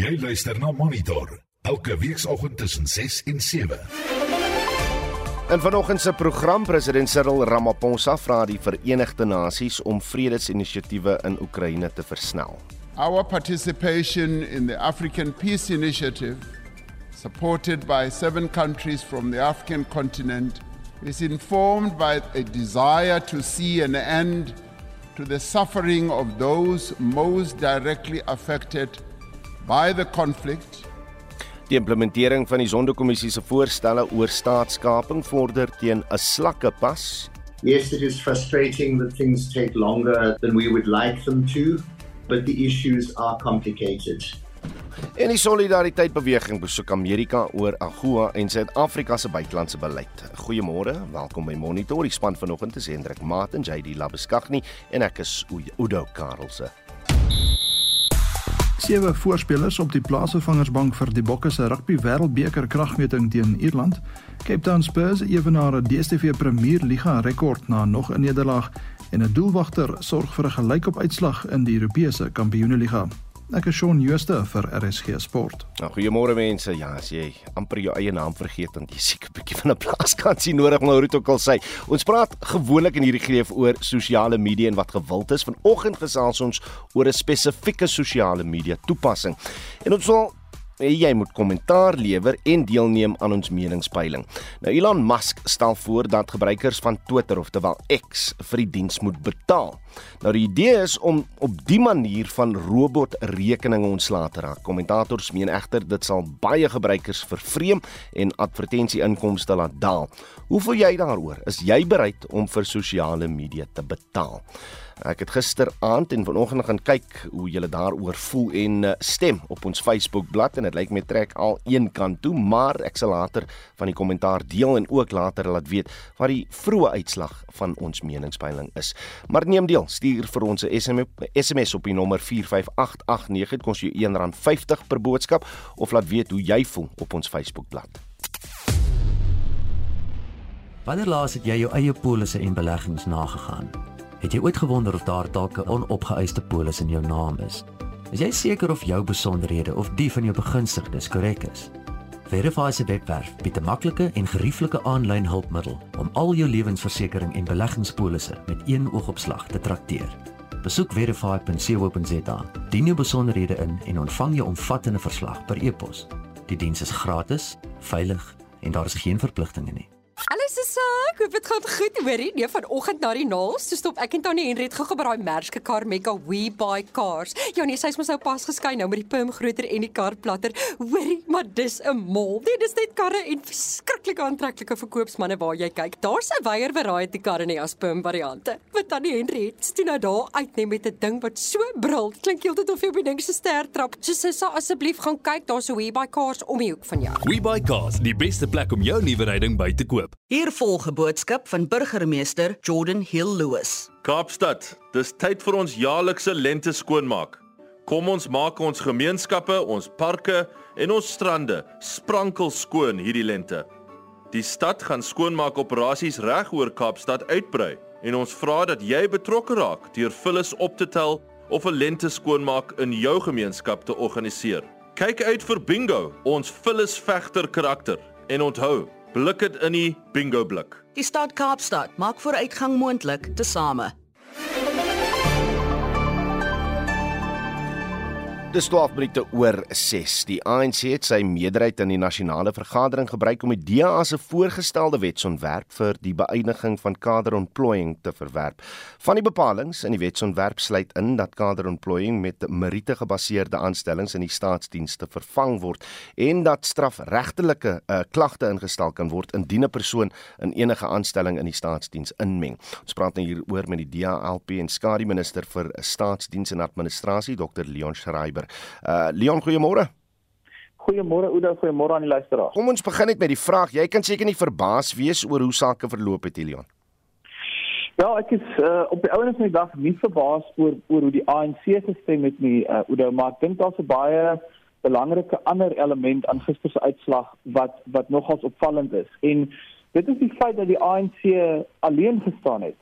Jy luister na Monitor elke weekoggend tussen 6 en 7. In vanoggend se program president Cyril Ramaphosa vra die Verenigde Nasies om vredesinisiatiewe in Oekraïne te versnel. Our participation in the African Peace Initiative, supported by seven countries from the African continent, is informed by a desire to see an end to the suffering of those most directly affected by the conflict. Die implementering van die Sonderkommissie se voorstelle oor staatskaping vorder teen 'n slakke pas. Yes, it is frustrating that things take longer than we would like them to, but the issues are complicated. En die Solidariteit Beweging besoek Amerika oor AGOA en Suid-Afrika se buitelandse beleid. Goeiemôre, welkom by Monitor. Die span vanoggend is Hendrik Maat en JD Labuskaghni en ek is Udo Karelse. Sewe voorspelers op die plaasvervangersbank vir die Bokke se rugby wêreldbeker kragmeting teen Ierland. Cape Town Spurs ewenaar 'n DStv Premier Liga rekord na nog 'n nederlaag en 'n doelwagter sorg vir 'n gelykop uitslag in die Europese Kampioenligga. Ek is Shaun Jooste vir RSG Sport. Nou goeiemôre mense. Ja, as jy amper jou eie naam vergeet dan jy seker 'n bietjie van 'n plaaskansie nodig maar hoe dit ook al sê. Ons praat gewoonlik in hierdie greef oor sosiale media en wat gewild is. Vanoggend gesels ons oor 'n spesifieke sosiale media toepassing. En ons wil jy moet kommentaar lewer en deelneem aan ons meningspeiling. Nou Elon Musk stel voor dat gebruikers van Twitter of terwyl X vir die diens moet betaal. Nou die idee is om op die manier van robotrekeninge ontslae te raak. Kommentators meen egter dit sal baie gebruikers vervreem en advertensieinkomste laat daal. Hoe voel jy daaroor? Is jy bereid om vir sosiale media te betaal? Ek het gisteraand en vanoggend gaan kyk hoe julle daaroor voel en eh, stem op ons Facebook bladsy en dit lyk my trek al een kant toe, maar ek sal later van die kommentaar deel en ook later laat weet wat die vroeë uitslag van ons meningspeiling is. Maar neem deel, stuur vir ons 'n SMS, SMS op die nommer 45889, dit kos jou R1.50 per boodskap of laat weet hoe jy voel op ons Facebook bladsy. Wanneer laas het jy jou eie polisse en beleggings nagegaan? Het jy ooit gewonder of daar dalk 'n onopgeëiste polis in jou naam is? Is jy seker of jou besonderhede of die van jou begunstigdes korrek is? Verify se webwerf bied 'n maklike en gerieflike aanlyn hulpmiddel om al jou lewensversekering en beleggingspolisse met een oogopslag te trakteer. Besoek verify.co.za, dien jou besonderhede in en ontvang jou omvattende verslag per e-pos. Die diens is gratis, veilig en daar is geen verpligtinge nie. Hallo Susa, ek hoop dit gaan goed, hoorie? Nee, vanoggend na die naals, so stop ek en Tannie Henriet gou by daai Merske kar Mega We Buy Cars. Ja nee, sy's mos nou pas geskei nou met die pim groter en die kar platter. Hoorie, maar dis 'n mall. Nee, dis net karre en verskriklike aantreklike verkoopsmanne waar jy kyk. Daar's 'n wyeer variety karre nie as pim variante. Wat Tannie Henriet steun nou daar uit net met 'n ding wat so brul. Klink heeltyd of jy op die ding se ster trap. So Susa, asseblief gaan kyk, daar's 'n We Buy Cars om die hoek van jou. We Buy Cars, die beste plek om jou nuwe ryding by te koop. Hier volg 'n boodskap van burgemeester Jordan Hill Lewis. Kaapstad, dis tyd vir ons jaarlikse lente skoonmaak. Kom ons maak ons gemeenskappe, ons parke en ons strande sprankel skoon hierdie lente. Die stad gaan skoonmaak operasies reg oor Kaapstad uitbrei en ons vra dat jy betrokke raak deur vullis op te tel of 'n lente skoonmaak in jou gemeenskap te organiseer. Kyk uit vir bingo, ons vullis vegter karakter en onthou Blik dit in die bingo blik. Die stad Kaapstad maak vooruitgang moontlik tesame. Dis 12 minute oor 6. Die ANC het sy meerderheid in die nasionale vergadering gebruik om die DA se voorgestelde wetsontwerp vir die beëindiging van kaderontplooiing te verwerp. Van die bepalinge in die wetsontwerp sluit in dat kaderontplooiing met meriete gebaseerde aanstellings in die staatsdienste vervang word en dat strafregtelike uh, klagte ingestel kan word indien 'n persoon in enige aanstelling in die staatsdiens inmeng. Ons praat nou hieroor met die DA-LP en skadu minister vir staatsdiens en administrasie Dr Leon Schreiber Weber. Uh Leon, goeiemôre. Goeiemôre Oudo, goeiemôre aan die luisteraars. Kom ons begin net met die vraag. Jy kan seker nie verbaas wees oor hoe sake verloop het, Leon. Ja, ek is uh, op die ouens van die dag nie verbaas oor oor hoe die ANC gestem het nie, uh, Oudo, maar ek dink daar's 'n baie belangrike ander element aan gister se uitslag wat wat nogals opvallend is. En dit is die feit dat die ANC alleen gestaan het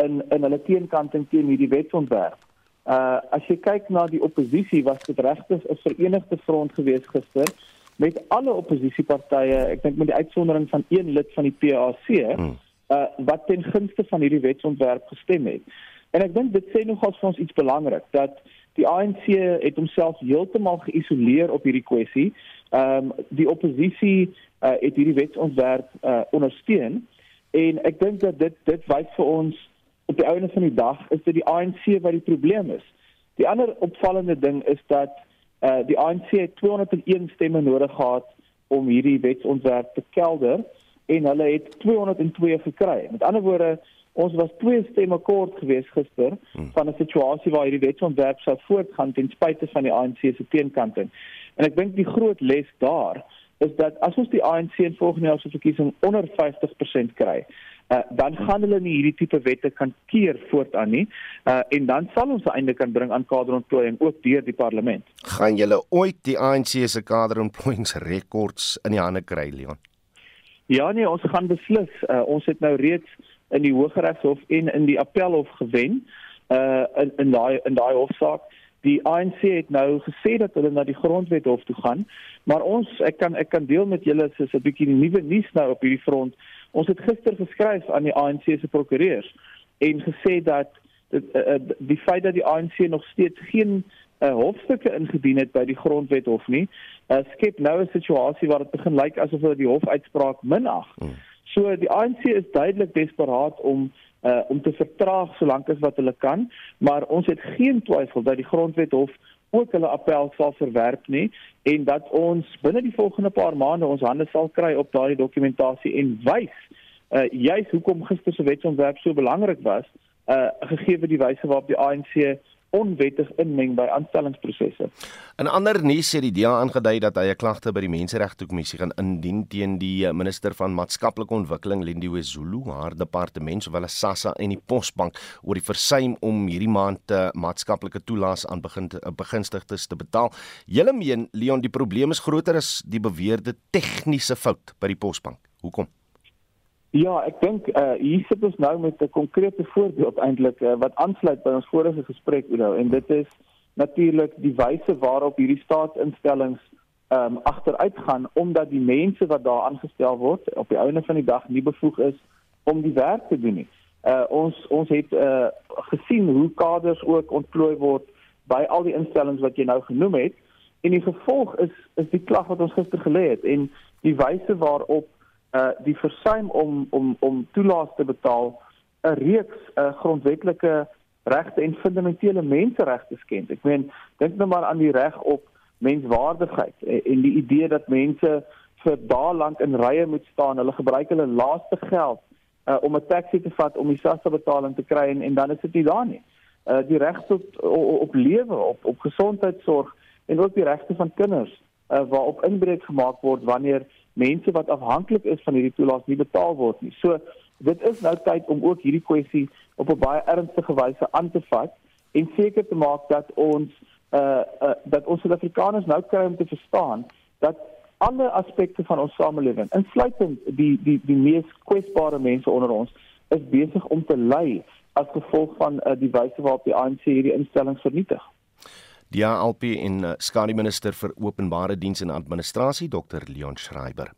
in in hulle teenkanting teen hierdie wetsontwerp Uh as jy kyk na die oppositie was dit regtig 'n verenigde front geweest gister met alle oppositiepartye, ek dink met die uitsondering van een lid van die PAC, hmm. uh wat ten gunste van hierdie wetsontwerp gestem het. En ek dink dit sê nogals vir ons iets belangrik dat die ANC het homself heeltemal geïsoleer op hierdie kwessie. Ehm um, die oppositie uh, het hierdie wetsontwerp uh, ondersteun en ek dink dat dit dit wys vir ons op die einde van die dag is dit die ANC wat die probleem is. Die ander opvallende ding is dat uh, die ANC 201 stemme nodig gehad om hierdie wetsontwerp te kelder en hulle het 202 gekry. Met ander woorde, ons was twee stemme kort geweest gister hmm. van 'n situasie waar hierdie wetsontwerp sou voortgaan ten spyte van die ANC se teenkanting. En ek dink die groot les daar is dat as ons die ANC in volgende jaar se verkiesing onder 50% kry, uh, dan gaan hulle nie hierdie tipe wette kan keer voortaan nie. Uh, en dan sal ons einde kan bring aan kaderontplooiing ook deur die parlement. Gaan julle ooit die ANC se kaderontplooiingsrekords in die hande kry, Leon? Ja nee, ons gaan beslis. Uh, ons het nou reeds in die Hooggeregshof en in die Appelhof gewen uh in in daai in daai hofsaak. Die ANC het nou gesê dat hulle na die grondwethof toe gaan, maar ons ek kan ek kan deel met julle so 'n bietjie nuwe nuus nou op hierdie front. Ons het gister geskryf aan die ANC se prokureurs en gesê dat dit uh, die feit dat die ANC nog steeds geen uh, hofstukke ingedien het by die grondwethof nie, uh, skep nou 'n situasie waar dit begin lyk asof hulle die hofuitspraak minag. Hmm. So die ANC is duidelik desperaat om uh, om te vertraag solank as wat hulle kan, maar ons het geen twyfel dat die grondwethof ook hulle appel sal verwerp nie en dat ons binne die volgende paar maande ons hande sal kry op daardie dokumentasie en wys uh, juis hoekom gister se wetsontwerp so belangrik was uh, gegee die wyse waarop die ANC onwettig inmeng by aanstellingsprosesse. In ander nuus sê die DA aangedui dat hy 'n klagte by die Menseregtekommissie gaan indien teen die eh, minister van maatskaplike ontwikkeling Lindiwe Zulu, haar departement sowel as SASSA en die Posbank oor die versuim om hierdie maand te eh, maatskaplike toelaas aan begin eh, begunstigdes te betaal. Julle meen Leon, die probleem is groter as die beweerde tegniese fout by die Posbank. Hoekom? Ja, ek dink uh hier sit ons nou met 'n konkrete voorbeeld eintlik uh, wat aansluit by ons vorige gesprek Udo en dit is natuurlik die wyse waarop hierdie staatsinstellings ehm um, agteruit gaan omdat die mense wat daar aangestel word op die einde van die dag nie bevoeg is om die werk te doen nie. Uh ons ons het uh gesien hoe kaders ook ontplooi word by al die instellings wat jy nou genoem het en die gevolg is is die klag wat ons gister gelê het en die wyse waarop uh die versuim om om om toelaas te betaal 'n reeks uh grondwetlike regte en fundamentele menseregte skend. Ek meen, dink nou maar aan die reg op menswaardigheid en, en die idee dat mense vir dae lank in rye moet staan. Hulle gebruik hulle laaste geld uh om 'n taxi te vat om die SASSA betaling te kry en, en dan is dit nie daar nie. Uh die reg tot op, op lewe, op op gesondheidsorg en ook die regte van kinders uh waarop inbreuk gemaak word wanneer mense wat afhanklik is van hierdie toelaas nie betaal word nie. So dit is nou tyd om ook hierdie kwessie op 'n baie ernstige wyse aan te vat en seker te maak dat ons uh, uh dat ons Suid-Afrikaners nou kry om te verstaan dat alle aspekte van ons samelewing, insluitend die die die mees kwesbare mense onder ons, is besig om te ly as gevolg van uh, die wyse waarop die ANC hierdie instellings vernietig. Die ALP en uh, skadu minister vir openbare diens en administrasie Dr Leon Schreiber.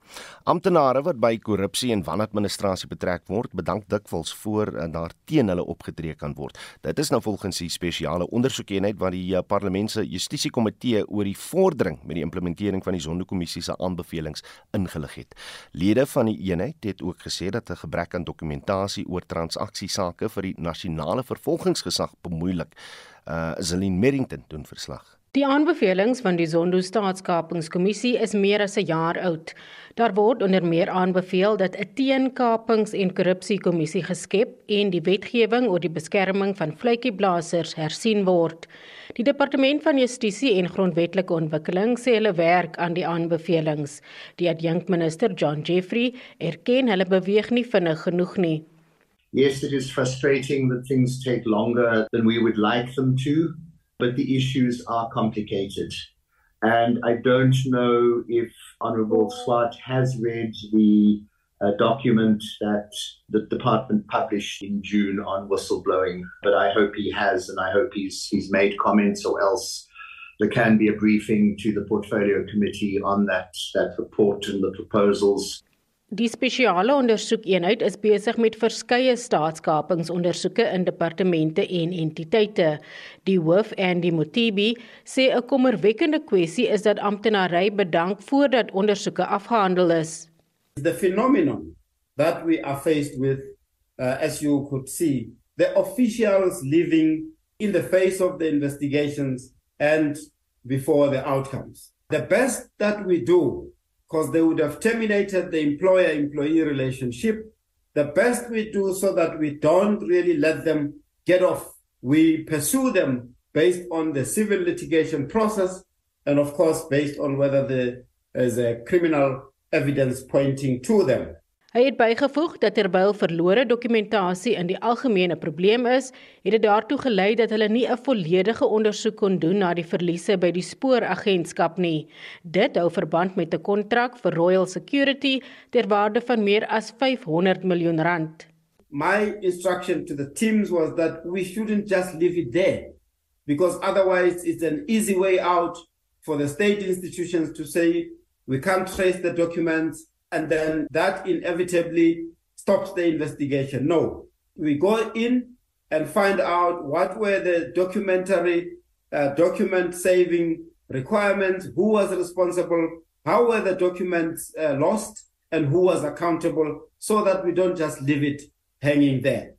Amptenare wat by korrupsie en wanadministrasie betrek word, bedank dikwels voor uh, daar teen hulle opgetree kan word. Dit is nou volgens die spesiale ondersoekeenheid wat die uh, parlement se justisiekomitee oor die vordering met die implementering van die Zondo-kommissie se aanbevelings ingelig het. Lede van die eenheid het ook gesê dat 'n gebrek aan dokumentasie oor transaksiesake vir die nasionale vervolgingsgesag bemoeilik uh Zelin Merrington doen verslag. Die aanbevelings van die Zondo Staatskapingskommissie is meer as 'n jaar oud. Daar word onder meer aanbeveel dat 'n teenkapings- en korrupsiekommissie geskep en die wetgewing oor die beskerming van vletjieblassers hersien word. Die Departement van Justisie en Grondwetlike Ontwikkeling sê hulle werk aan die aanbevelings. Die adjunkminister John Jeffrey erken hulle beweeg nie vinnig genoeg nie. Yes, it is frustrating that things take longer than we would like them to, but the issues are complicated. And I don't know if Honorable Swart has read the a document that the department published in June on whistleblowing. But I hope he has, and I hope he's he's made comments, or else there can be a briefing to the portfolio committee on that that report and the proposals. Die spesiale ondersoekeenheid is besig met verskeie staatskapingsondersoeke in departemente en entiteite. Die hoof en die Motibi sê 'n kommerwekkende kwessie is dat amptenary bedank voordat ondersoeke afgehandel is. The phenomenon that we are faced with uh, as you could see the officials living in the face of the investigations and before the outcomes. The best that we do because they would have terminated the employer employee relationship. The best we do so that we don't really let them get off. We pursue them based on the civil litigation process and, of course, based on whether there is a criminal evidence pointing to them. Hy het bygevoeg dat terwyl verlore dokumentasie in die algemene probleem is, het dit daartoe gelei dat hulle nie 'n volledige ondersoek kon doen na die verliese by die spooragentskap nie. Dit hou verband met 'n kontrak vir Royal Security ter waarde van meer as 500 miljoen rand. My instruction to the teams was that we shouldn't just leave it there because otherwise it's an easy way out for the state institutions to say we can't trace the documents and then that inevitably stops the investigation. No, we go in and find out what were the documentary uh, document saving requirements, who was responsible, how were the documents uh, lost, and who was accountable, so that we don't just leave it hanging there.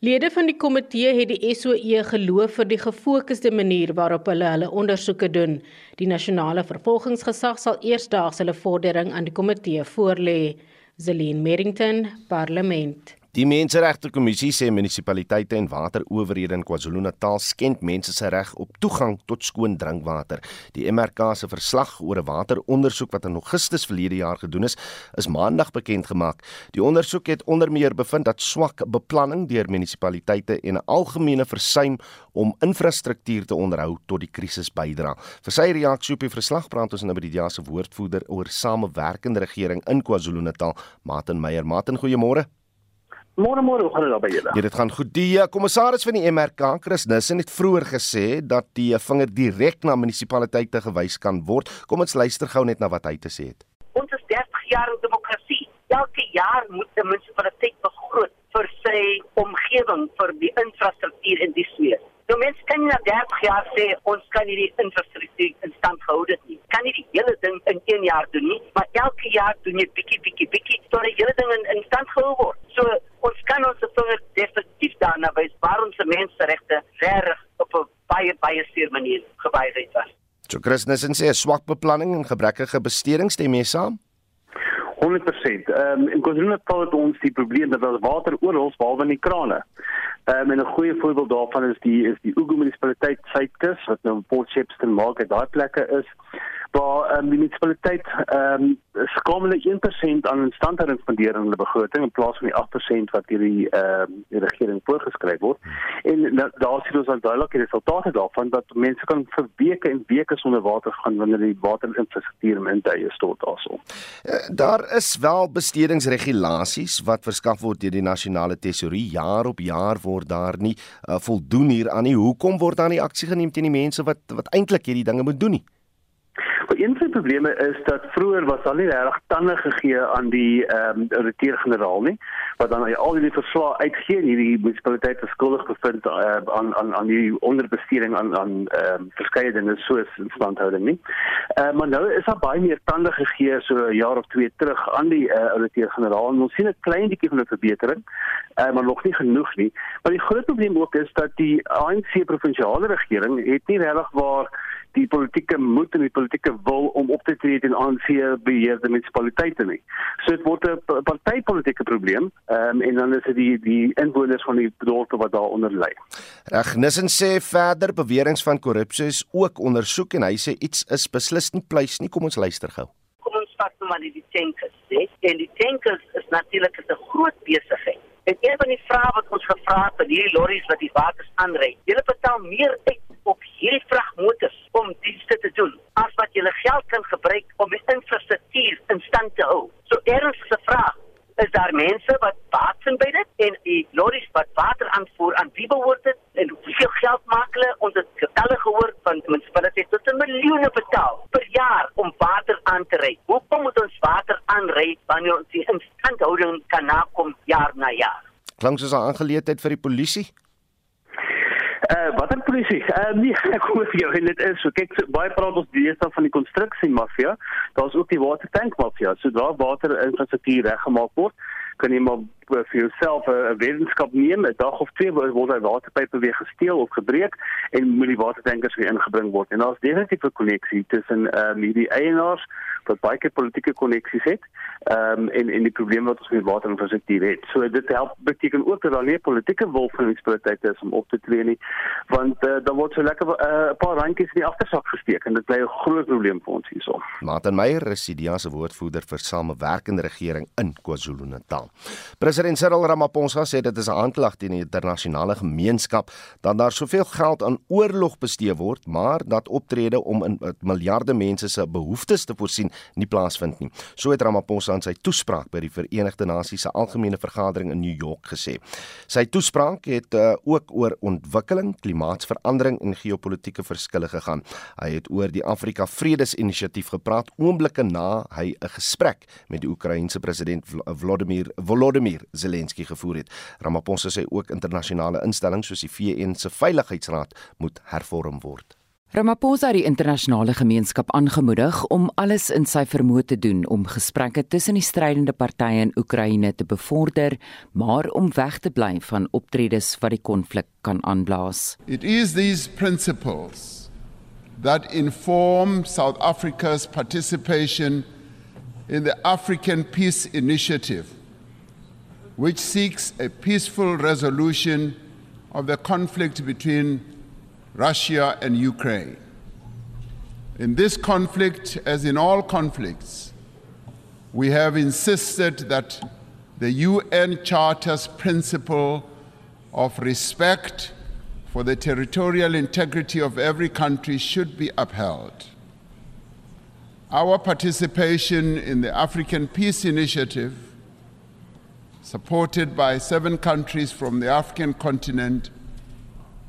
Lede van die komitee het die SOE geloof vir die gefokusde manier waarop hulle hulle ondersoeke doen. Die nasionale vervolgingsgesag sal eersdaags hulle vordering aan die komitee voorlê. Zelin Merrington, Parlement. Die Menseregte Kommissie sê munisipaliteite en waterowerhede in KwaZulu-Natal skend mense se reg op toegang tot skoon drinkwater. Die MRK se verslag oor 'n waterondersoek wat in Augustus verlede jaar gedoen is, is maandag bekend gemaak. Die ondersoek het onder meer bevind dat swak beplanning deur munisipaliteite en 'n algemene versuim om infrastruktuur te onderhou tot die krisis bydra. Vir sy reaksie op die verslag praat ons nou met die DEA se woordvoerder oor samewerkende regering in KwaZulu-Natal, Martin Meyer. Martin, goeiemôre. Môre môre, hoe gaan dit daar by julle? Ja, dit gaan goed. Die uh, kommissaris van die MRK, Chris Nissen, het vroeër gesê dat die uh, vinger direk na munisipaliteite gewys kan word. Kom ons luister gou net na wat hy te sê het. Ons is 30 jaar in demokrasie. Elke jaar moet 'n munisipaliteit begroot vir sy omgewing, vir die infrastruktuur en dis meer. Nou mense kan na 30 jaar sê ons kan hierdie infrastruktuur in stand hou dit nie. Kan nie die hele ding in 1 jaar doen nie, maar elke jaar doen jy bietjie bietjie bietjie tot die hele ding in, in stand gehou word. So ons kan ons vinger definitief daarna wys waar ons menseregte reg op 'n baie baie seer manier gewys het. So Christenen sê swak beplanning en gebrekkige besteding stem mee saam. 100%. Ehm um, in KwaZulu-Natal het ons die probleem dat daar water oral behalwe in die krane. Ehm um, en 'n goeie voorbeeld daarvan is die is die Ugu munisipaliteit Suidkus wat nou in Port Shepstone maak en daai plekke is waar um, die munisipaliteit ehm um, skomele 1% aan instandhouding spandeer in hulle begroting in plaas van die 8% wat deur die ehm um, die regering voorgeskryf word. En daar sien ons al duidelike resultate daarvan dat mense kan vir weke en weke sonder water gaan wanneer die waterinfrastruktuur in tye stort daarso. Uh, daar is wel bestedingsregulasies wat verskaf word deur die nasionale tesourier jaar op jaar word daar nie uh, voldoen hier aan nie. Hoekom word daar nie aksie geneem teen die mense wat wat eintlik hierdie dinge moet doen nie? Maar een van die probleme is dat vroeër was al nie regtig tande gegee aan die ehm um, redakteur-generaal nie, wat dan al die verslae uitgee en hierdie munisipaliteit verskuldig bevind uh, aan aan aan die onderbesteding aan aan ehm um, verskeie dinge soos instandhouding nie. Eh uh, maar nou is daar baie meer tande gegee so 'n jaar of twee terug aan die uh, redakteur-generaal en ons sien 'n klein bietjie van 'n verbetering, eh uh, maar nog nie genoeg nie. Maar die groot probleem ook is dat die ANC provinsiale regering het nie regtig waar die politieke moed en die politieke wil om op te tree teen ANC beheerde munisipaliteite nie. So dit word 'n partytetiese probleem, ehm um, en dan is dit die die inwoners van die dorpe wat daaronder lê. Reg, Nissen sê verder beweringe van korrupsie is ook ondersoek en hy sê iets is beslis nie pleis nie. Kom ons luister gou. Kom ons vat nou maar die tankers, hè. En die tankers is natuurlik 'n groot besigheid. En een van die vrae wat ons gevra het vir hierdie lorries wat die water aanry, julle betaal meer uit hierdie vragmotors om dienste te doen as wat julle geld kan gebruik om die infrastruktuur in stand te hou. So ernstige vraag. is daar mense wat baat vind by dit en die lorries wat water aanvoer aan wie behoort dit en hoeveel geld maak hulle ons het getalle gehoor van munisipaliteite tot 'n miljoene betaal per jaar om water aan te ry. Hoekom moet ons water aanry wanneer ons die instandhouding kan nakom jaar na jaar? Klink soos 'n aangeleentheid vir die polisie? Uh wat 'n polisie? Uh nee, ek hoor vir jou en dit is so kyk so, baie praat ons deesdae van die konstruksie mafia. Daar's ook die watertank mafia. Sodra water infrastruktuur reggemaak word, kan jy maar vir jouself 'n wetenskap neem, 'n dag of twee word daai waterpype weer gesteel of gebreek en moet die watertankers weer ingebring word. En daar's definitief 'n koneksie tussen um, hierdie eienaars wat baie keer politieke koneksies het, ehm um, en en die probleme wat ons met waterinfrastruktuur het. So dit help beteken ook dat daar nie politieke wil van munisipaliteite is om op te tree nie, want uh, dan word so lekker eh, 'n uh, paar randjies in die agtersak gesteek en dit bly 'n groot probleem vir ons hierso. Martin Meyer, Residia se woordvoerder vir samewerkende regering in KwaZulu-Natal. President Cyril Ramaphosa sê dit is 'n aanklag teen die internasionale gemeenskap dat daar soveel geld aan oorlog bestee word, maar dat optrede om in miljarde mense se behoeftes te voorsien nie plaasvind nie. So het Ramaphosa in sy toespraak by die Verenigde Nasies se algemene vergadering in New York gesê. Sy toespraak het uh, ook oor ontwikkeling, klimaatsverandering en geopolitiese verskille gegaan. Hy het oor die Afrika Vredesinisiatief gepraat oomblikke na hy 'n gesprek met die Oekraïense president Volodymyr Volodymyr Zelensky gevoer het. Ramaphosa sê ook internasionale instellings soos die VN se Veiligheidsraad moet hervorm word. Ramaphosa het die internasionale gemeenskap aangemoedig om alles in sy vermoë te doen om gesprekke tussen die strydende partye in Oekraïne te bevorder, maar om weg te bly van optredes wat die konflik kan aanblaas. It is these principles that inform South Africa's participation in the African Peace Initiative which seeks a peaceful resolution of the conflict between Russia and Ukraine. In this conflict, as in all conflicts, we have insisted that the UN Charter's principle of respect for the territorial integrity of every country should be upheld. Our participation in the African Peace Initiative supported by seven countries from the African continent,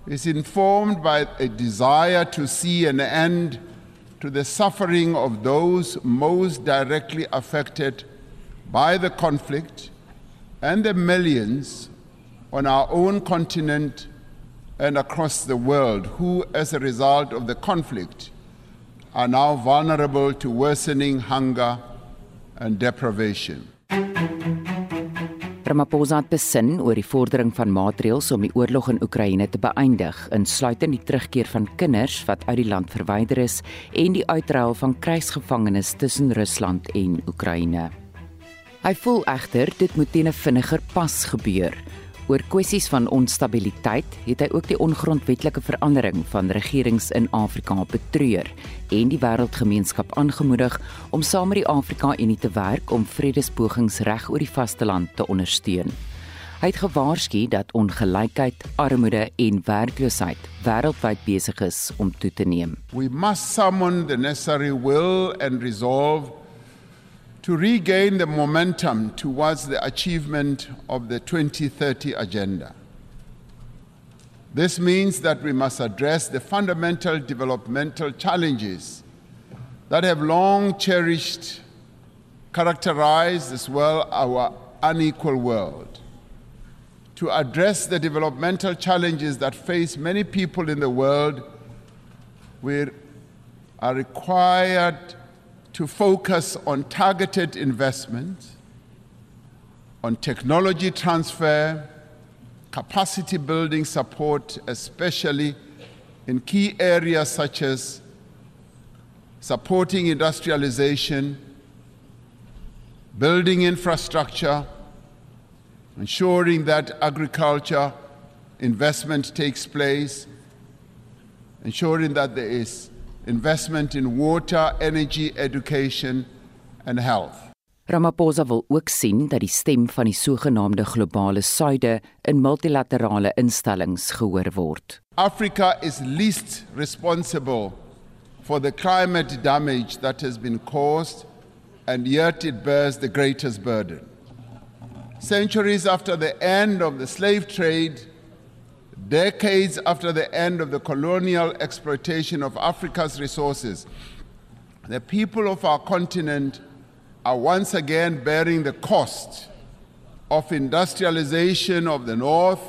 is informed by a desire to see an end to the suffering of those most directly affected by the conflict and the millions on our own continent and across the world who, as a result of the conflict, are now vulnerable to worsening hunger and deprivation. Ramaphosa het besin oor die vordering van maatreëls om die oorlog in Oekraïne te beëindig, insluitend die terugkeer van kinders wat uit die land verwyder is en die uitruil van krygsgevangenes tussen Rusland en Oekraïne. Hy voel egter dit moet teen 'n vinniger pas gebeur. Oor kwessies van onstabiliteit het hy ook die ongrondwetlike verandering van regerings in Afrika betreur en die wêreldgemeenskap aangemoedig om saam met die Afrika-Unie te werk om vredespogings reg oor die vasteland te ondersteun. Hy het gewaarsku dat ongelykheid, armoede en werkloosheid wêreldwyd besig is om toe te neem. We must summon the necessary will and resolve to regain the momentum towards the achievement of the 2030 agenda. This means that we must address the fundamental developmental challenges that have long cherished, characterized as well our unequal world. To address the developmental challenges that face many people in the world, we are required to focus on targeted investment, on technology transfer, capacity building support, especially in key areas such as supporting industrialization, building infrastructure, ensuring that agriculture investment takes place, ensuring that there is investment in water, energy, education and health. Ramaphosa wil ook sien dat die stem van die sogenaamde globale suide in multilaterale instellings gehoor word. Africa is least responsible for the climate damage that has been caused and yet it bears the greatest burden. centuries after the end of the slave trade, decades after the end of the colonial exploitation of Africa's resources, the people of our continent are once again bearing the cost of industrialization of the North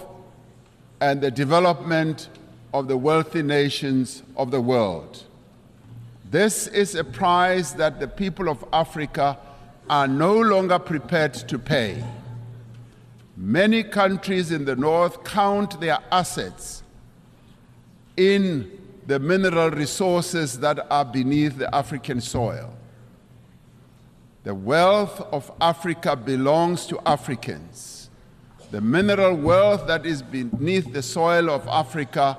and the development of the wealthy nations of the world. This is a price that the people of Africa are no longer prepared to pay. Many countries in the North count their assets in the mineral resources that are beneath the African soil. The wealth of Africa belongs to Africans. The mineral wealth that is beneath the soil of Africa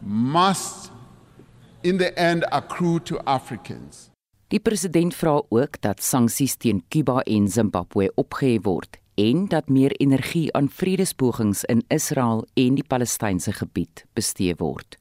must, in the end, accrue to Africans. Die president vra ook dat sanksies teen Kuba en Zimbabwe opgehef word en dat meer energie aan vredespogings in Israel en die Palestynse gebied bestee word.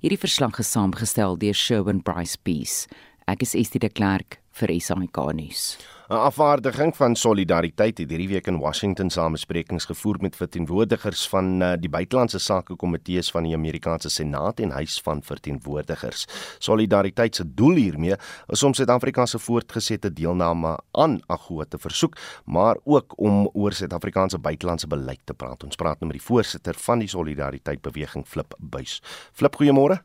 Hierdie verslag is saamgestel deur Sherwin Bryce Peace. Ek is Estie de Klerk vir SAK nuus. 'n Afvaardiging van solidariteit het hierdie week in Washington samesprekings gevoer met verteenwoordigers van uh, die buitelandse sake komitees van die Amerikaanse Senaat en Huis van Verteenwoordigers. Solidariteit se doel hiermee is om Suid-Afrika se voortgesette deelname aan AGOA te versoek, maar ook om oor Suid-Afrikaanse buitelandse beleid te praat. Ons praat nou met die voorsitter van die Solidariteit beweging Flip Buys. Flip, goeiemôre.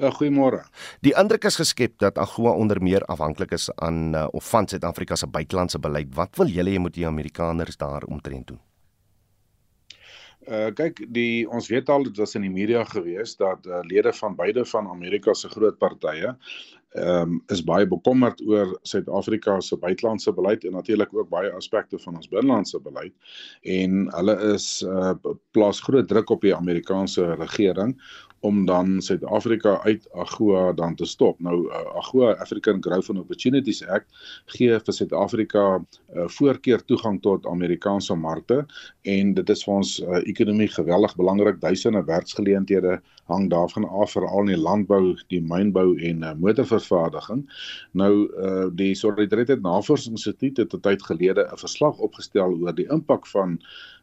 Uh, Goeiemôre. Die indruk is geskep dat AGOA onder meer afhanklik is aan uh, of van Suid-Afrika se buitelandse beleid. Wat wil julle hê moet die Amerikaners daar omtrent doen? Uh kyk, die ons weet al dit was in die media gewees dat uh, lede van beide van Amerika se groot partye ehm um, is baie bekommerd oor Suid-Afrika se buitelandse beleid en natuurlik ook baie aspekte van ons binnelandse beleid en hulle is uh plaas groot druk op die Amerikaanse regering om dan Suid-Afrika uit AGOA dan te stop. Nou uh, AGOA African Growth and Opportunities Act gee vir Suid-Afrika uh, voorkeur toegang tot Amerikaanse markte en dit is vir ons uh, ekonomie geweldig belangrik. Duisende werksgeleenthede hang daarvan af veral in die landbou, die mynbou en uh, motorvervaardiging. Nou uh, die Solidariteit Navorsingsinstituut het 'n tyd gelede 'n verslag opgestel oor die impak van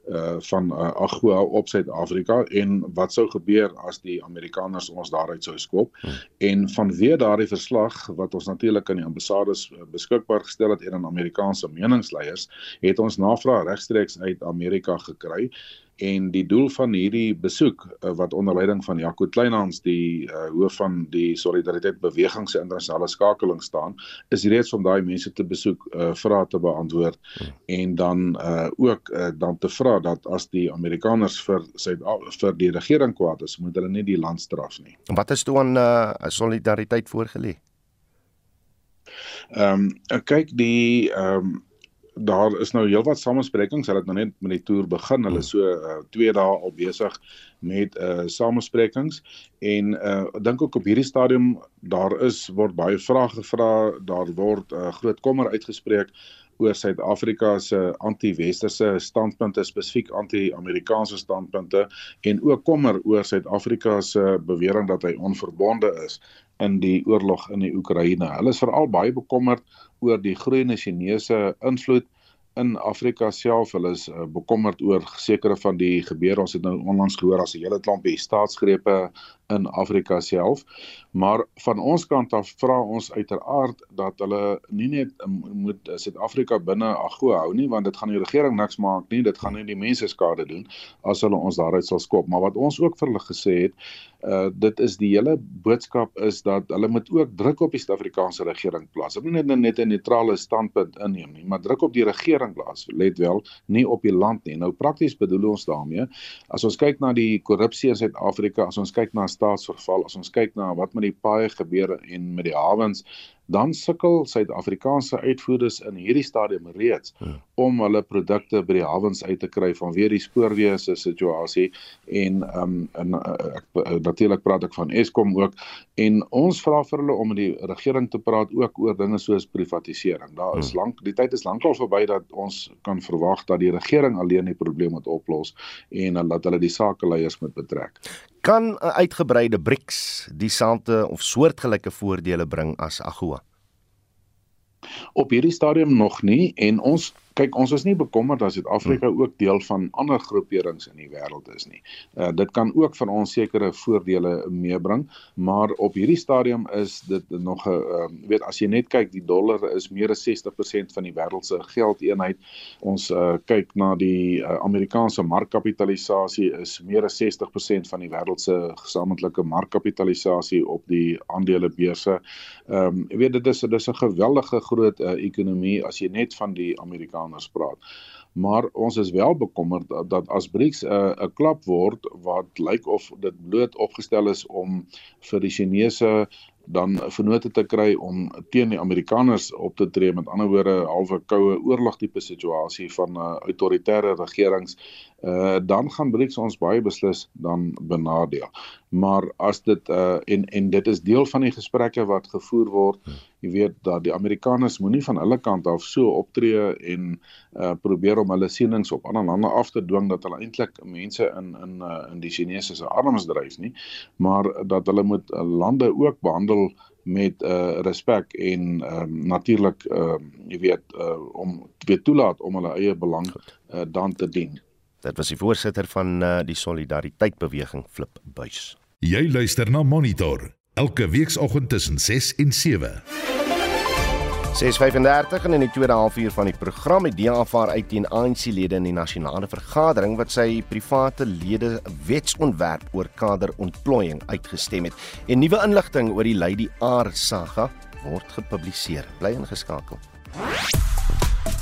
uh van uh, AGOA op Suid-Afrika en wat sou gebeur as die Amerikaners ons daaruit sou skop. Hmm. En vanweë daardie verslag wat ons natuurlik aan die ambassades uh, beskikbaar gestel het en aan Amerikaanse meningsleiers, het ons navraag regstreeks uit Amerika gekry en die doel van hierdie besoek uh, wat onder leiding van Jaco Kleinhans die uh, hoof van die Solidariteit Beweging se internasionale skakeling staan is reeds om daai mense te besoek uh, vrae te beantwoord hmm. en dan uh, ook uh, dan te vra dat as die Amerikaners vir sy vir die regering kwaad is moet hulle nie die land straf nie. Wat is toe aan uh, solidariteit voorgelê? Ehm um, kyk die ehm um, daar is nou heelwat samesprekings. Hulle het nou net met die toer begin. Hulle is so 2 uh, dae al besig met uh samesprekings en uh dink ook op hierdie stadium daar is word baie vrae gevra, daar word uh, groot kommer uitgespreek oor Suid-Afrika se anti-westerse standpunte, spesifiek anti-Amerikaanse standpunte en ook kommer oor Suid-Afrika se bewering dat hy onverbonde is in die oorlog in die Oekraïne. Hulle is veral baie bekommerd oor die groeiende Chinese invloed in Afrika self. Hulle is uh, bekommerd oor sekere van die gebeure. Ons het nou onlangs gehoor as 'n hele klompie staatsgrepe in Afrika self. Maar van ons kant af vra ons uiteraard dat hulle nie net moet Suid-Afrika binne AGOA hou nie, want dit gaan die regering niks maak nie, dit gaan nie die mense skade doen as hulle ons daaruit sal skop. Maar wat ons ook vir hulle gesê het, uh dit is die hele boodskap is dat hulle moet ook druk op die Suid-Afrikaanse regering plaas. Hulle moet nie net 'n neutrale standpunt inneem nie, maar druk op die regering plaas. Let wel, nie op die land nie. Nou prakties bedoel ons daarmee, as ons kyk na die korrupsie in Suid-Afrika, as ons kyk na staatsverval, as ons kyk na wat met die paaie gebeur en met die hawens, dan sukkel Suid-Afrikaanse uitvoerders in hierdie stadium reeds hmm. Om hulle produkte by die hawens uit te kry vanweer die spoorweë se situasie en ehm um, en uh, uh, natuurlik praat ek van Eskom ook en ons vra vir hulle om met die regering te praat ook oor dinge soos privatisering. Daar is hmm. lank die tyd is lankal verby dat ons kan verwag dat die regering alleen die probleem moet oplos en dat hulle die sakeleiers moet betrek. Kan 'n uitgebreide BRICS dieselfde of soortgelyke voordele bring as AGOA? Op hierdie stadium nog nie en ons kyk ons is nie bekommerd dat Suid-Afrika hmm. ook deel van ander groeperings in die wêreld is nie. Uh dit kan ook van ons sekere voordele meebring, maar op hierdie stadium is dit nog 'n uh, weet as jy net kyk die dollar is meer as 60% van die wêreld se geldeenheid. Ons uh kyk na die uh, Amerikaanse markkapitalisasie is meer as 60% van die wêreld se gesamentlike markkapitalisasie op die aandelebeurse. Ehm um, jy weet dit is dit is 'n geweldige groot uh, ekonomie as jy net van die Amerikaners praat. Maar ons is wel bekommerd dat, dat as BRICS 'n uh, 'n klap word wat lyk of dit bloot opgestel is om vir die Chinese dan vennote te kry om teen die Amerikaners op te tree met ander woorde halfe koue oorlog tipe situasie van uh, autoritaire regerings uh, dan gaan BRICS ons baie beslis dan benadeel. Maar as dit uh, en en dit is deel van die gesprekke wat gevoer word, jy weet dat die Amerikaners moenie van hulle kant af so optree en uh, probeer om hulle sienings op ander lande af te dwing dat hulle eintlik mense in in uh, in die Chinese se arms dryf nie, maar dat hulle moet lande ook behandel met uh respek en ehm um, natuurlik ehm uh, jy weet uh om weer toelaat om hulle eie belang uh, dan te dien. Dit was die voorsitter van uh, die Solidariteit Beweging Flip Buys. Jy luister na Monitor elke weekoggend tussen 6 en 7. 6:35 en in die tweede halfuur van die program het DA aanvaar uit teen ANC-lede in die nasionale vergadering wat sy private lede wetsontwerp oor kaderontplooiing uitgestem het. En nuwe inligting oor die Lady R saga word gepubliseer. Bly ingeskakel.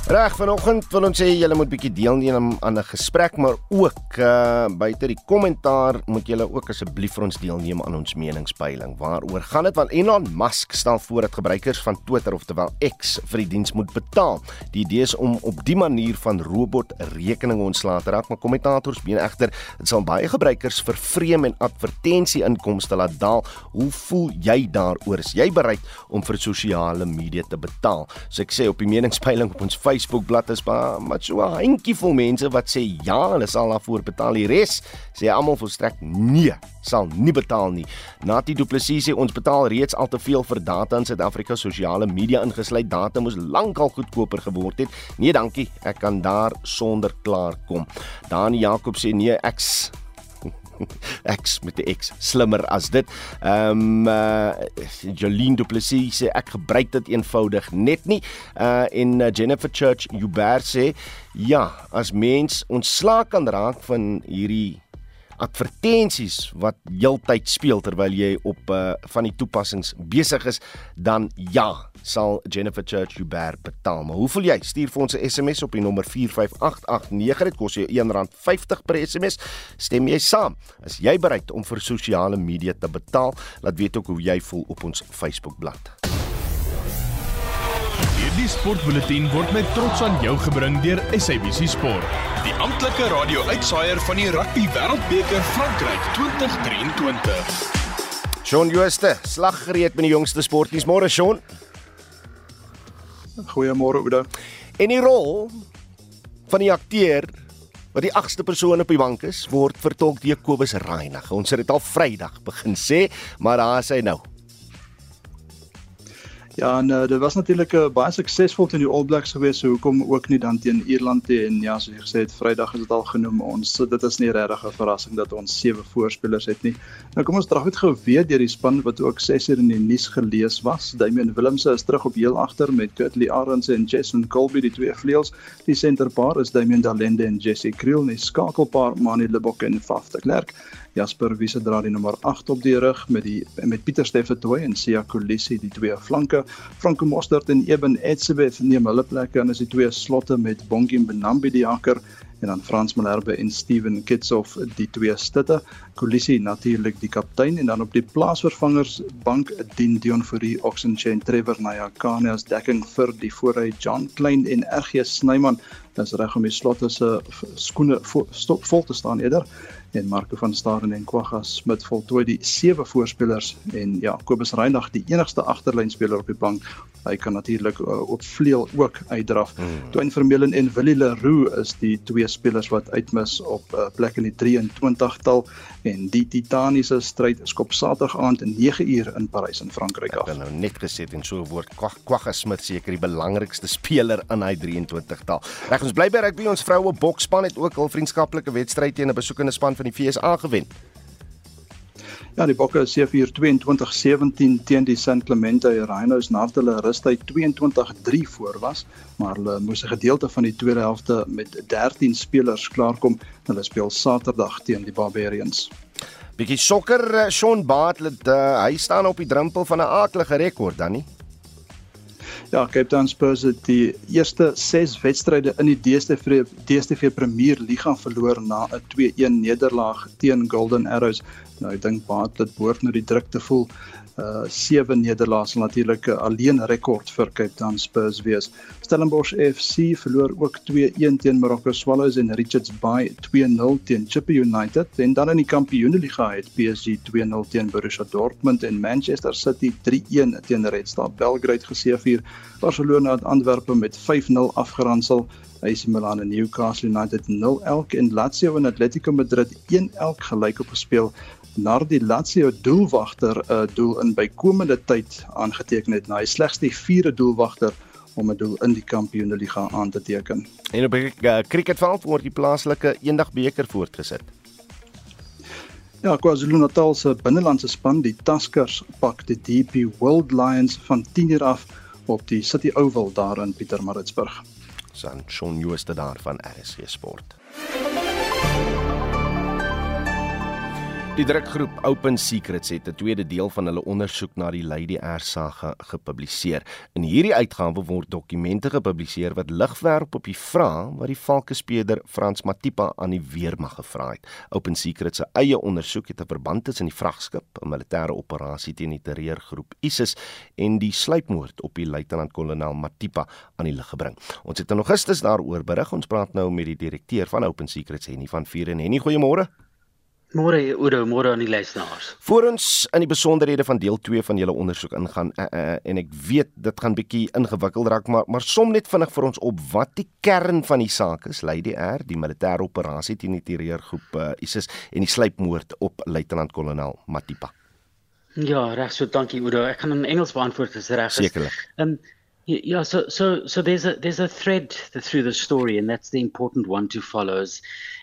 Reg vanoggend wil ons sê julle moet bietjie deelneem aan 'n gesprek maar ook uh buite die kommentaar moet julle ook asseblief vir ons deelneem aan ons meningspeiling. Waaroor gaan dit? Want Elon Musk stel voor dat gebruikers van Twitter oftewel X vir die diens moet betaal. Die idee is om op die manier van robot rekeninge ontslae te raak, maar kommentators meen egter dit sal baie gebruikers vervreem en advertensie inkomste laat daal. Hoe voel jy daaroor? Is jy bereid om vir sosiale media te betaal? So ek sê op die meningspeiling op ons Facebook bladsy maar maar so 'n handjie vol mense wat sê ja, hulle sal daarvoor betaal. Die res sê almal volstrek nee, sal nie betaal nie. Nati Du Plessis sê ons betaal reeds al te veel vir data in Suid-Afrika sosiale media ingesluit. Data moes lankal goedkoper geword het. Nee, dankie. Ek kan daar sonder klaar kom. Dani Jakob sê nee, ek X met die X slimmer as dit. Ehm um, uh Jolien Du Plessis sê ek gebruik dit eenvoudig net nie. Uh en uh, Jennifer Church Uber sê ja, as mens ontslaa kan raak van hierdie advertensies wat heeltyd speel terwyl jy op uh, van die toepassings besig is, dan ja, sal Jennifer Church Uber betaal. Maar hoe voel jy? Stuur vir ons 'n SMS op die nommer 45889. Dit kos jou R1.50 per SMS. Stem jy saam? Is jy bereid om vir sosiale media te betaal? Laat weet ook hoe jy voel op ons Facebookblad. Hierdie sportbulletin word met trots aan jou gebring deur SABC Sport, die amptelike radio-uitsaaier van die Rugby Wêreldbeker Frankryk 2023. Shaun Jooste, slaggereed met die jongste sportnuus. Môre Shaun. Goeiemôre Oude. En die rol van die akteur wat die agste persoon op die bank is, word vertolk deur Kobus Reinig. Ons het dit al Vrydag begin sê, maar daar is hy nou. Ja, en uh, dit was natuurlik 'n uh, baie suksesvol teen die All Blacks geweest, so hoekom ook nie dan teen Ierland nie en ja, soos jy gesê het, Vrydag het dit al genoem ons. Dit is nie regtig 'n verrassing dat ons sewe voorspelers het nie. Nou kom ons terug het geweet deur die span wat ook 6 uur in die nuus gelees was. Damian Willemse is terug op heel agter met Kurtley Arends en Jason Colby die twee vleuels. Die senterpaar is Damian Dalende en Jesse Kriel, die skakelpaar Manie Lebok en Faf de Klerk. Jasper Wiese dra die nommer 8 op die rug met die met Pieter Steffetoy en Sia Kolisi die twee flanke. Franco Mostert en Eben Etzebeth neem hulle plekke en is die twee slotte met Bongie Benambi die haker en dan Frans Malherbe en Steven Kitsoff die twee stutte. Kolisi natuurlik die kaptein en dan op die plaasvervangers bank dien Dion Fourie, Oxenchain, Trevor Nayakane as dekking vir die voorry John Klein en RG Snyman is reg om die slotte se skoene vol te staan eerder en Marco van Staden en Kwagga Smit voltooi die sewe voorspelers en ja Kobus Reinagh die enigste agterlynspeler op die bank hy kan natuurlik uh, op vleuel ook uitdraf. Hmm. Dwayne Vermeulen en Willie Leroux is die twee spelers wat uitmis op uh, plek in die 23-tal en die titaniese stryd skop Saterdag aand om 9uur in Parys in Frankryk af. Ek het nou net gesê en so woord Kwagga Smit seker die belangrikste speler in hy 23-tal. Reg ons bly by rugby ons vroue boksspan het ook hul vriendskaplike wedstryd teen 'n besoekende span van die FSA gewen. Ja, die Bokke is 7-22-17 teen die St Clemente Rhinos nadat hulle rustyd 22-3 voor was, maar hulle moes 'n gedeelte van die tweede helfte met 13 spelers klaarkom. Hulle speel Saterdag teen die Barbarians. Bietjie sokker, eh, Sean Bartlett, uh, hy staan op die drempel van 'n aardige rekord dan nie. Ja, Cape Town Spurs het die eerste 6 wedstryde in die DStv DStv Premier Liga verloor na 'n 2-1 nederlaag teen Golden Arrows. Nou ek dink baie dit behoort nou die druk te voel. Uh sewe nederlae sal natuurlik 'n alleen rekord vir Cape Town Spurs wees. Stellenbosch FC verloor ook 2-1 teen Morocco Swallows en Richards Bay 2-0 teen Chippa United. En dan in die Kampioenligga het PSG 2-0 teen Borussia Dortmund en Manchester City 3-1 teen Red Star Belgrade geseëvier. Barcelona het Antwerpe met 5-0 afgeronsel. AC Milan en Newcastle United 0 elk en Lazio en Atletico Madrid 1 elk gelyk op gespeel nadat die Lazio doelwagter 'n uh, doel in bykomende tyd aangeteken het na hy slegs die vierde doelwagter om 'n doel in die Kampioenligga aan te teken. En op die uh, cricketveld word die plaaslike eendagbeker voortgesit. Ja, KwaZulu-Natal se binnelandse span, die Tuskers, pak die DP World Lions van 10:00 af op die City Oval daar in Pietermaritzburg. San Shaun Jooste daar van RSG Sport. Die drukgroep Open Secrets het 'n tweede deel van hulle ondersoek na die Lady Air saga gepubliseer. In hierdie uitgawe word dokumente gepubliseer wat lig werp op die vrae wat die valkespeeder Frans Matipa aan die weermag gevra het. Open Secrets se eie ondersoek het 'n verband tussen die vragskip, 'n militêre operasie teen die terreurgroep ISIS en die sluipmoord op die luitenant-kolonel Matipa aan die lig gebring. Ons het in Augustus daaroor berig. Ons praat nou met die direkteur van Open Secrets, Henny van Vuren. Henny, goeiemôre. Môre Oudo, môre aan die luisteraars. Voor ons in die besonderhede van deel 2 van julle ondersoek ingaan uh, uh, en ek weet dit gaan bietjie ingewikkeld raak, maar maar som net vinnig vir ons op wat die kern van die saak is, Lady R, die militêre operasie teen die terreurgroep uh, ISIS en die sluipmoord op luitenant-kolonel Matipa. Ja, reg so, dankie Oudo. Ek kan in Engels beantwoord as reg is. Sekerlik. Um, Yeah, so so so there's a there's a thread through the story, and that's the important one to follow. Is,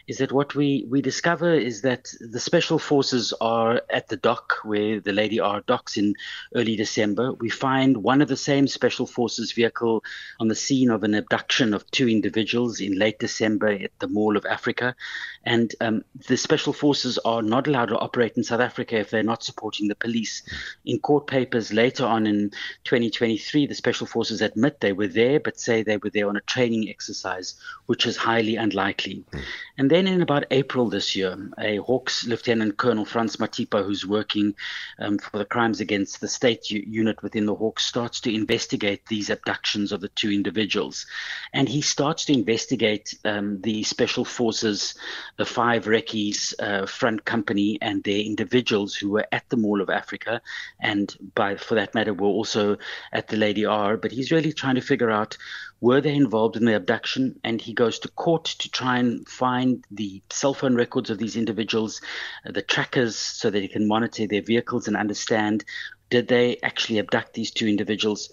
is that what we we discover is that the special forces are at the dock where the Lady R docks in early December. We find one of the same special forces vehicle on the scene of an abduction of two individuals in late December at the Mall of Africa, and um, the special forces are not allowed to operate in South Africa if they're not supporting the police. In court papers later on in 2023, the special forces admit they were there, but say they were there on a training exercise, which is highly unlikely. Mm. And then in about April this year, a Hawks Lieutenant Colonel Franz Matipa, who's working um, for the Crimes Against the State u- unit within the Hawks, starts to investigate these abductions of the two individuals. And he starts to investigate um, the special forces, the five Recce's uh, front company, and their individuals who were at the Mall of Africa, and by for that matter, were also at the Lady R. But he's really trying to figure out were they involved in the abduction? And he goes to court to try and find the cell phone records of these individuals, uh, the trackers, so that he can monitor their vehicles and understand did they actually abduct these two individuals.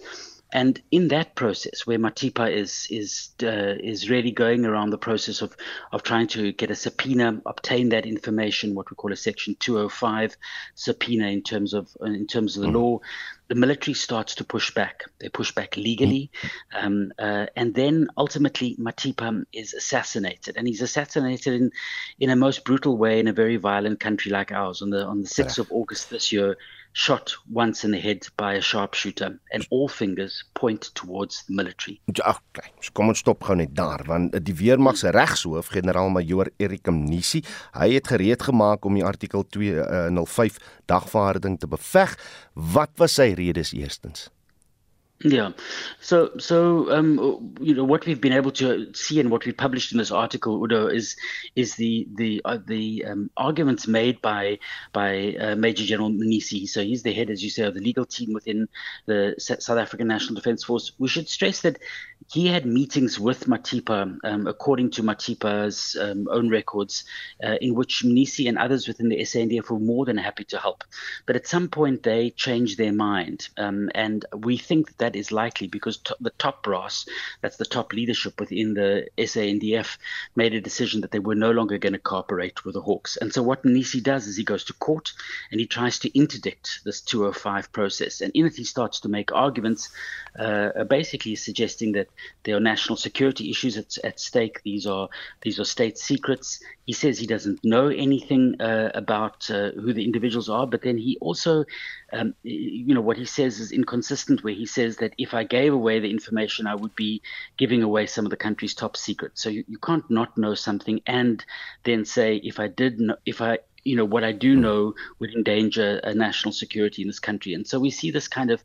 And in that process, where Matipa is is uh, is really going around the process of of trying to get a subpoena, obtain that information, what we call a Section 205 subpoena in terms of in terms of the law, the military starts to push back. They push back legally, um, uh, and then ultimately Matipa is assassinated, and he's assassinated in in a most brutal way in a very violent country like ours. On the on the sixth of August this year, shot once in the head by a sharpshooter, and all fingers point towards the military. Okay, so kom ons stop gou net daar want die weermag se regshoof generaal-majoor Erik Mnisi, hy het gereed gemaak om die artikel 205 uh, dagvaarding te beveg. Wat was sy redes eerstens? Yeah. So, so um, you know, what we've been able to see and what we published in this article, Udo, is is the the uh, the um, arguments made by by uh, Major General Munisi. So he's the head, as you say, of the legal team within the South African National Defence Force. We should stress that he had meetings with Matipa, um, according to Matipa's um, own records, uh, in which Munisi and others within the SANDF were more than happy to help. But at some point, they changed their mind, um, and we think that, that is likely because the top brass, that's the top leadership within the SANDF, made a decision that they were no longer going to cooperate with the Hawks. And so what Nisi does is he goes to court and he tries to interdict this 205 process. And in it, he starts to make arguments, uh, basically suggesting that there are national security issues at, at stake. These are these are state secrets. He says he doesn't know anything uh, about uh, who the individuals are, but then he also, um, you know, what he says is inconsistent. Where he says that if I gave away the information, I would be giving away some of the country's top secrets. So you, you can't not know something and then say if I did know, if I you know what I do know would endanger uh, national security in this country, and so we see this kind of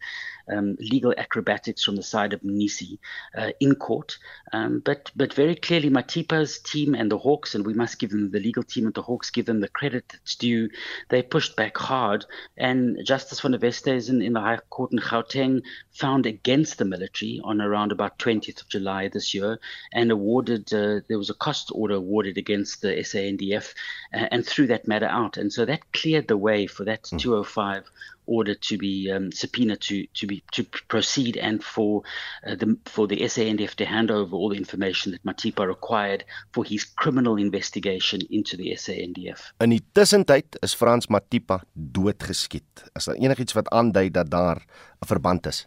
um, legal acrobatics from the side of Nisi uh, in court. Um, but but very clearly, Matipa's team and the Hawks, and we must give them the legal team and the Hawks give them the credit that's due. They pushed back hard, and Justice van der Westhuizen in the High Court in Gauteng found against the military on around about 20th of July this year, and awarded uh, there was a cost order awarded against the SANDF, uh, and threw that matter out, and so that cleared the way for that mm. 205 order to be um, subpoenaed to to be to proceed and for uh, the for the SANDF to hand over all the information that Matipa required for his criminal investigation into the SANDF. In die tussentyd is Frans Matipa doodgeskiet. Is daar enigiets wat aandui dat daar 'n verband is?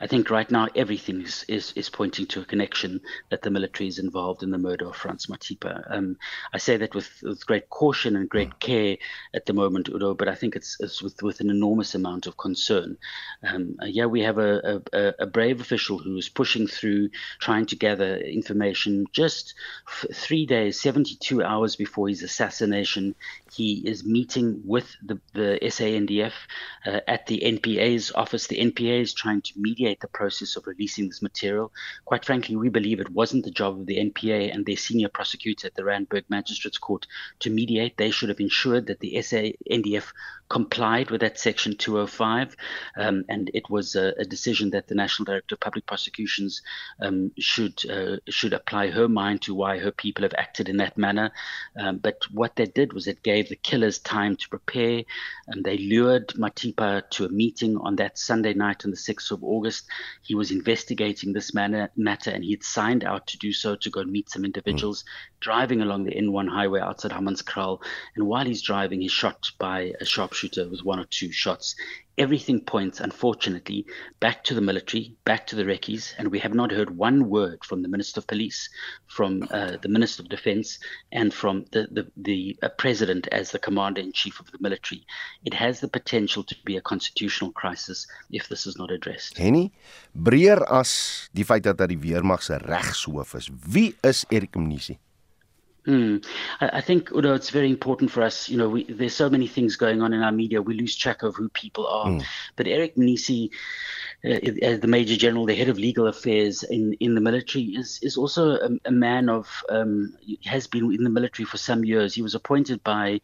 I think right now everything is, is, is pointing to a connection that the military is involved in the murder of Franz Matipa. Um, I say that with, with great caution and great care at the moment, Udo, but I think it's, it's with, with an enormous amount of concern. Um, uh, yeah, we have a, a, a, brave official who is pushing through, trying to gather information just f- three days, 72 hours before his assassination. He is meeting with the, the SANDF uh, at the NPA's office. The NPA is trying to mediate the process of releasing this material. Quite frankly, we believe it wasn't the job of the NPA and their senior prosecutor at the Randburg Magistrates Court to mediate. They should have ensured that the SANDF complied with that section 205 um, and it was a, a, decision that the national director of public prosecutions um, should uh, should apply her mind to why her people have acted in that manner um, but what they did was it gave the killers time to prepare and they lured Matipa to a meeting on that Sunday night on the 6th of August he was investigating this matter matter and he'd signed out to do so to go and meet some individuals mm. Driving along the N1 highway outside Hammanskraal and while he's driving he's shot by a sharp sharpshooter with one or two shots. Everything points, unfortunately, back to the military, back to the recce's, and we have not heard one word from the Minister of Police, from uh, the Minister of Defence, and from the the, the uh, President as the Commander in Chief of the military. It has the potential to be a constitutional crisis if this is not addressed. Henny, breër as die feit dat hy die weermag se regshoof is. Wie is Erik Mnisi? Mm. I, I, think, although it's very important for us, you know, we, there's so many things going on in our media, we lose track of who people are. Mm. But Eric Nisi, uh, the Major General, the head of legal affairs in, in the military, is is also a, a man of um, has been in the military for some years. He was appointed by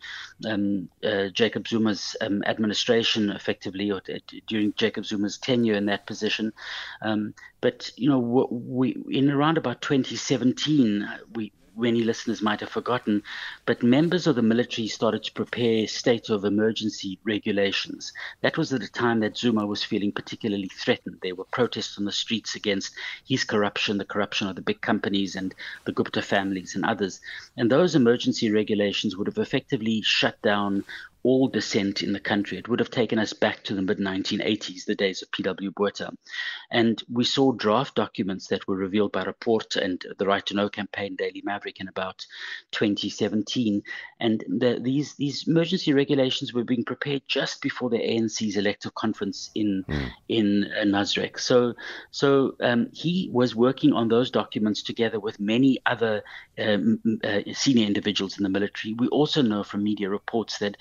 um, uh, Jacob Zuma's um, administration, effectively, or t- during Jacob Zuma's tenure in that position. Um, but you know, we in around about 2017, we many listeners might have forgotten, but members of the military started to prepare state of emergency regulations. That was at a time that Zuma was feeling particularly threatened. There were protests on the streets against his corruption, the corruption of the big companies and the Gupta families and others. And those emergency regulations would have effectively shut down all dissent in the country. It would have taken us back to the mid 1980s, the days of P.W. Botha. And we saw draft documents that were revealed by Report and the Right to Know campaign, Daily Maverick, in about 2017. And the, these, these emergency regulations were being prepared just before the ANC's elective conference in, mm. in uh, Nasrec. So, so um, he was working on those documents together with many other um, uh, senior individuals in the military. We also know from media reports that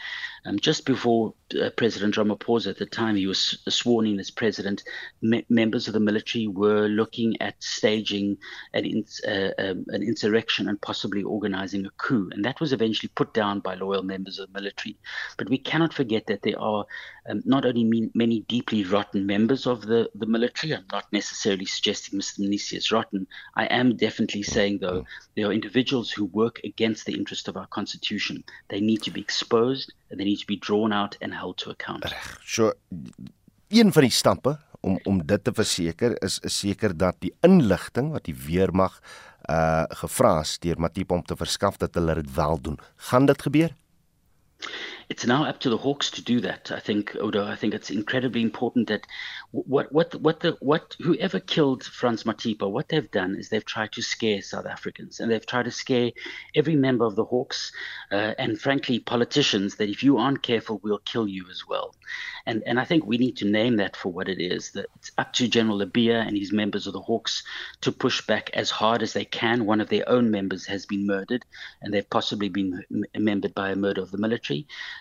Um, just before uh, President Ramaphosa, at the time he was sworn in as president, me- members of the military were looking at staging an, uh, um, an insurrection and possibly organizing a coup. And that was eventually put down by loyal members of the military. But we cannot forget that there are um, not only mean, many deeply rotten members of the, the military. I'm not necessarily suggesting Mr. Mnisi is rotten. I am definitely saying, though, there are individuals who work against the interest of our constitution. They need to be exposed and they need to be drawn out and held to account. So een van die stappe om om dit te verseker is is seker dat die inligting wat die weermag uh gevra is deur Matipa om te verskaf dat hulle dit wel doen. Gaan dit gebeur? It's now up to the Hawks to do that. I think, Odo. I think it's incredibly important that what what what the what whoever killed Franz Matipa, what they've done is they've tried to scare South Africans and they've tried to scare every member of the Hawks uh, and frankly politicians that if you aren't careful, we'll kill you as well. And and I think we need to name that for what it is. That it's up to General Labia and his members of the Hawks to push back as hard as they can. One of their own members has been murdered, and they've possibly been membered by a murder of the military.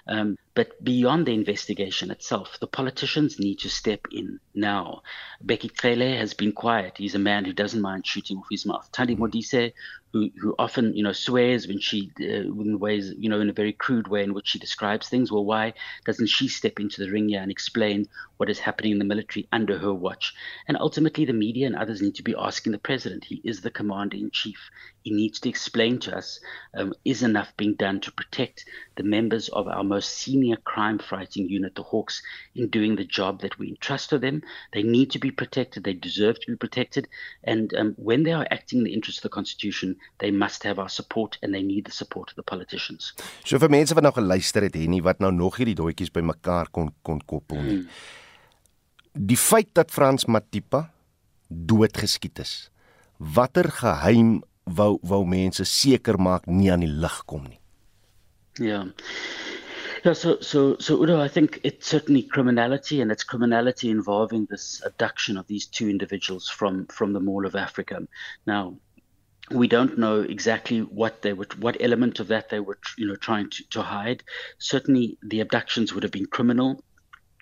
Um, but beyond the investigation itself, the politicians need to step in now. Becky Cele has been quiet. He's a man who doesn't mind shooting off his mouth. Tandi Modise who who often you know swears when she uh, in ways you know in a very crude way in which she describes things. Well, why doesn't she step into the ring here and explain what is happening in the military under her watch? And ultimately, the media and others need to be asking the president. He is the commander in chief. He needs to explain to us: um, is enough being done to protect the members of our most senior crime-fighting unit, the Hawks, in doing the job that we entrust to them? They need to be protected. They deserve to be protected. And um, when they are acting in the interest of the Constitution, they must have our support and they need the support of the politicians. So vir mense wat nou geluister het nie wat nou nog hierdie doetjies bymekaar kon kon koppel nie. Hmm. Die feit dat Frans Matipa doodgeskiet is. Watter geheim wou wou mense seker maak nie aan die lig kom nie. Ja. Yeah. So, so, so Udo, I think it's certainly criminality, and it's criminality involving this abduction of these two individuals from from the Mall of Africa. Now, we don't know exactly what they were, what element of that they were, you know, trying to, to hide. Certainly, the abductions would have been criminal.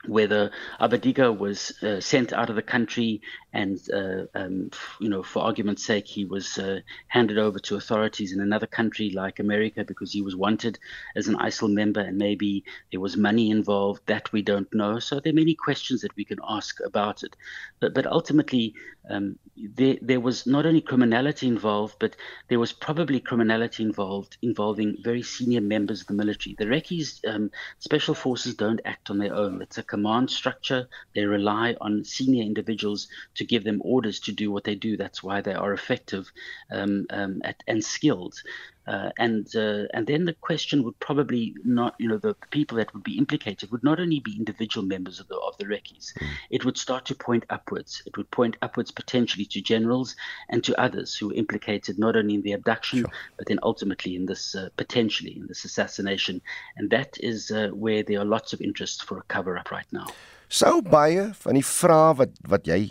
Whether Abadiga was uh, sent out of the country and, uh, um, you know, for argument's sake, he was uh, handed over to authorities in another country like America because he was wanted as an ISIL member and maybe there was money involved. That we don't know. So there are many questions that we can ask about it. But, but ultimately, um, there, there was not only criminality involved, but there was probably criminality involved involving very senior members of the military. The Rekis um, special forces don't act on their own. It's a command structure. They rely on senior individuals to give them orders to do what they do. That's why they are effective um, um, at, and skilled. Uh, and uh, and then the question would probably not, you know, the people that would be implicated would not only be individual members of the of the Rekis. Mm. It would start to point upwards. It would point upwards potentially to generals and to others who were implicated not only in the abduction sure. but then ultimately in this uh, potentially in this assassination. And that is uh, where there are lots of interest for a cover up right now. Sou baie van die vrae wat wat jy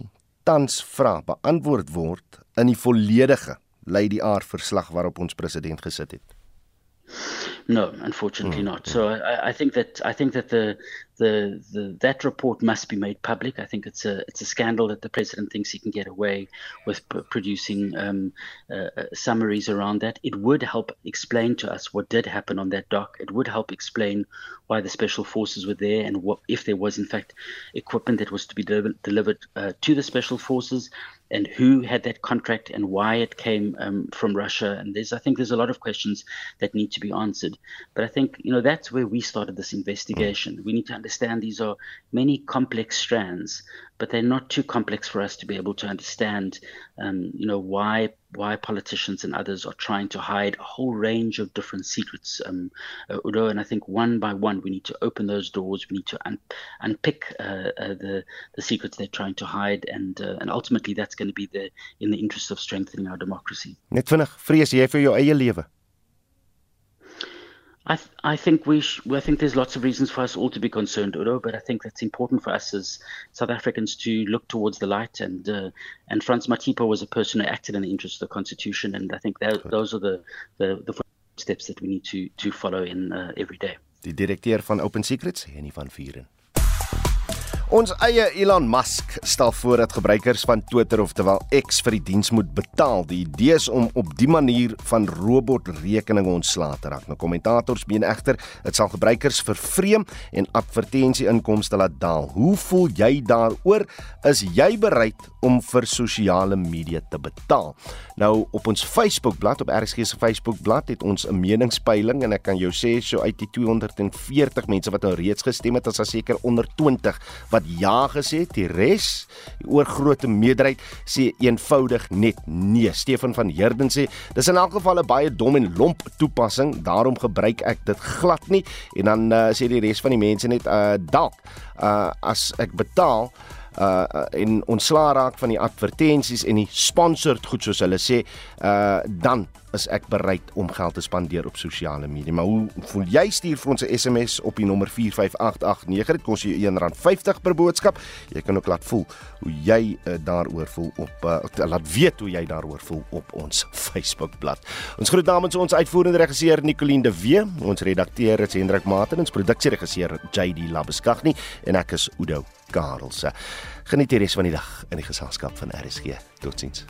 tans vra beantwoord word in die volledige lei die aard verslag waarop ons president gesit het. No, unfortunately mm, not. So I, I think that I think that the, the the that report must be made public. I think it's a it's a scandal that the president thinks he can get away with p- producing um, uh, uh, summaries around that. It would help explain to us what did happen on that dock. It would help explain why the special forces were there and what if there was in fact equipment that was to be de- delivered uh, to the special forces and who had that contract and why it came um, from Russia. And there's, I think, there's a lot of questions that need to be answered. But I think, you know, that's where we started this investigation. We need to understand these are many complex strands, but they're not too complex for us to be able to understand, um, you know, why why politicians and others are trying to hide a whole range of different secrets, um, uh, Udo. And I think one by one we need to open those doors. We need to un- unpick uh, uh, the the secrets they're trying to hide, and uh, and ultimately that's going to be the in the interest of strengthening our democracy. Net vinnig, vrees jy vir jou eie lewe? I, th- I think we sh- I think there's lots of reasons for us all to be concerned, Udo, but I think that's important for us as South Africans to look towards the light. And uh, and Franz Matipa was a person who acted in the interest of the Constitution, and I think that, those are the, the, the steps that we need to to follow in uh, every day. Die direkteur van Open Secrets, Henny van Vuren. Ons eie Elon Musk stel voor dat gebruikers van Twitter of terwyl X vir die diens moet betaal. Die idee is om op die manier van robotrekeninge ontslae te raak. Nou kommentators meen egter dit sal gebruikers vervreem en advertensieinkomste laat daal. Hoe voel jy daaroor? Is jy bereid om vir sosiale media te betaal? Nou op ons Facebookblad op RSG se Facebookblad het ons 'n meningspeiling en ek kan jou sê so uit die 240 mense wat nou reeds gestem het, is daar seker onder 20 wat ja gesê het. Die res, die oorgrootste meerderheid sê eenvoudig net nee. Stefan van Heerden sê dis in elk geval 'n baie dom en lomp toepassing, daarom gebruik ek dit glad nie. En dan uh, sê die res van die mense net uh dalk uh as ek betaal uh en ontslaa raak van die advertensies en die sponsored goed soos hulle sê, uh dan is ek bereid om geld te spandeer op sosiale media. Maar hoe voel jy stuur vir ons 'n SMS op die nommer 45889. Dit kos jou R1.50 per boodskap. Jy kan ook laat voel hoe jy uh, daaroor voel op uh, laat weet hoe jy daaroor voel op ons Facebookblad. Ons groet namens ons uitvoerende regisseur Nicoline de Wee, ons redakteur is Hendrik Maten, ons produksieregisseur JD Labuskaghni en ek is Udo Karelse. Geniet die res van die dag in die geselskap van RSG. Totsiens.